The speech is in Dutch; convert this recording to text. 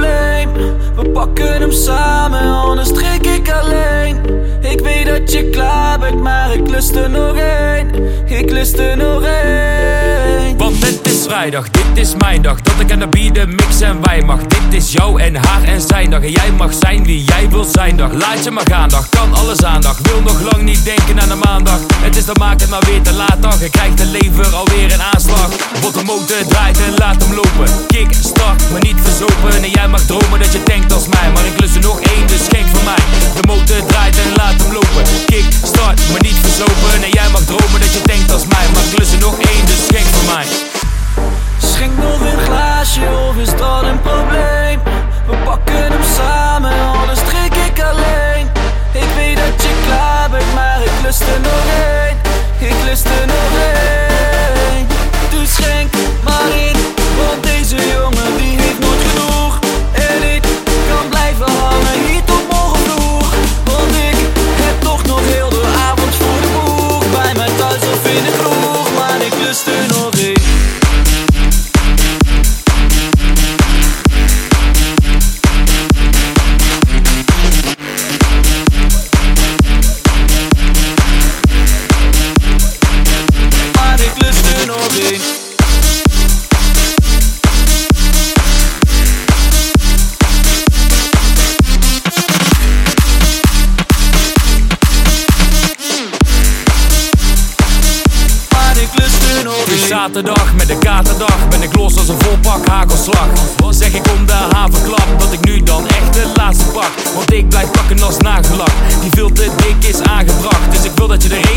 We pakken hem samen, anders trek ik alleen. Ik weet dat je klaar bent, maar ik lust er nog één. Ik lust er nog één. Vrijdag, dit is mijn dag. Dat ik aan de bieden mix en wij mag. Dit is jou en haar en zijn dag. En jij mag zijn wie jij wil zijn dag. Laat je maar gaan dag, kan alles aandacht. Wil nog lang niet denken aan de maandag. Het is dan maak het maar weer te laat dag. Je krijgt de lever alweer een aanslag. Wat de motor draait en laat hem lopen. Kick, start, maar niet verzopen. En jij mag dromen dat je denkt als mij. Maar ik lust er nog één, dus schenk van mij. De motor draait en laat hem lopen. Kick, start, maar niet verzopen. Het is zaterdag met de katerdag Ben ik los als een volpak hagelslag. Zeg ik om de havenklap Dat ik nu dan echt de laatste pak? Want ik blijf pakken als nagelak Die veel te dik is aangebracht Dus ik wil dat je er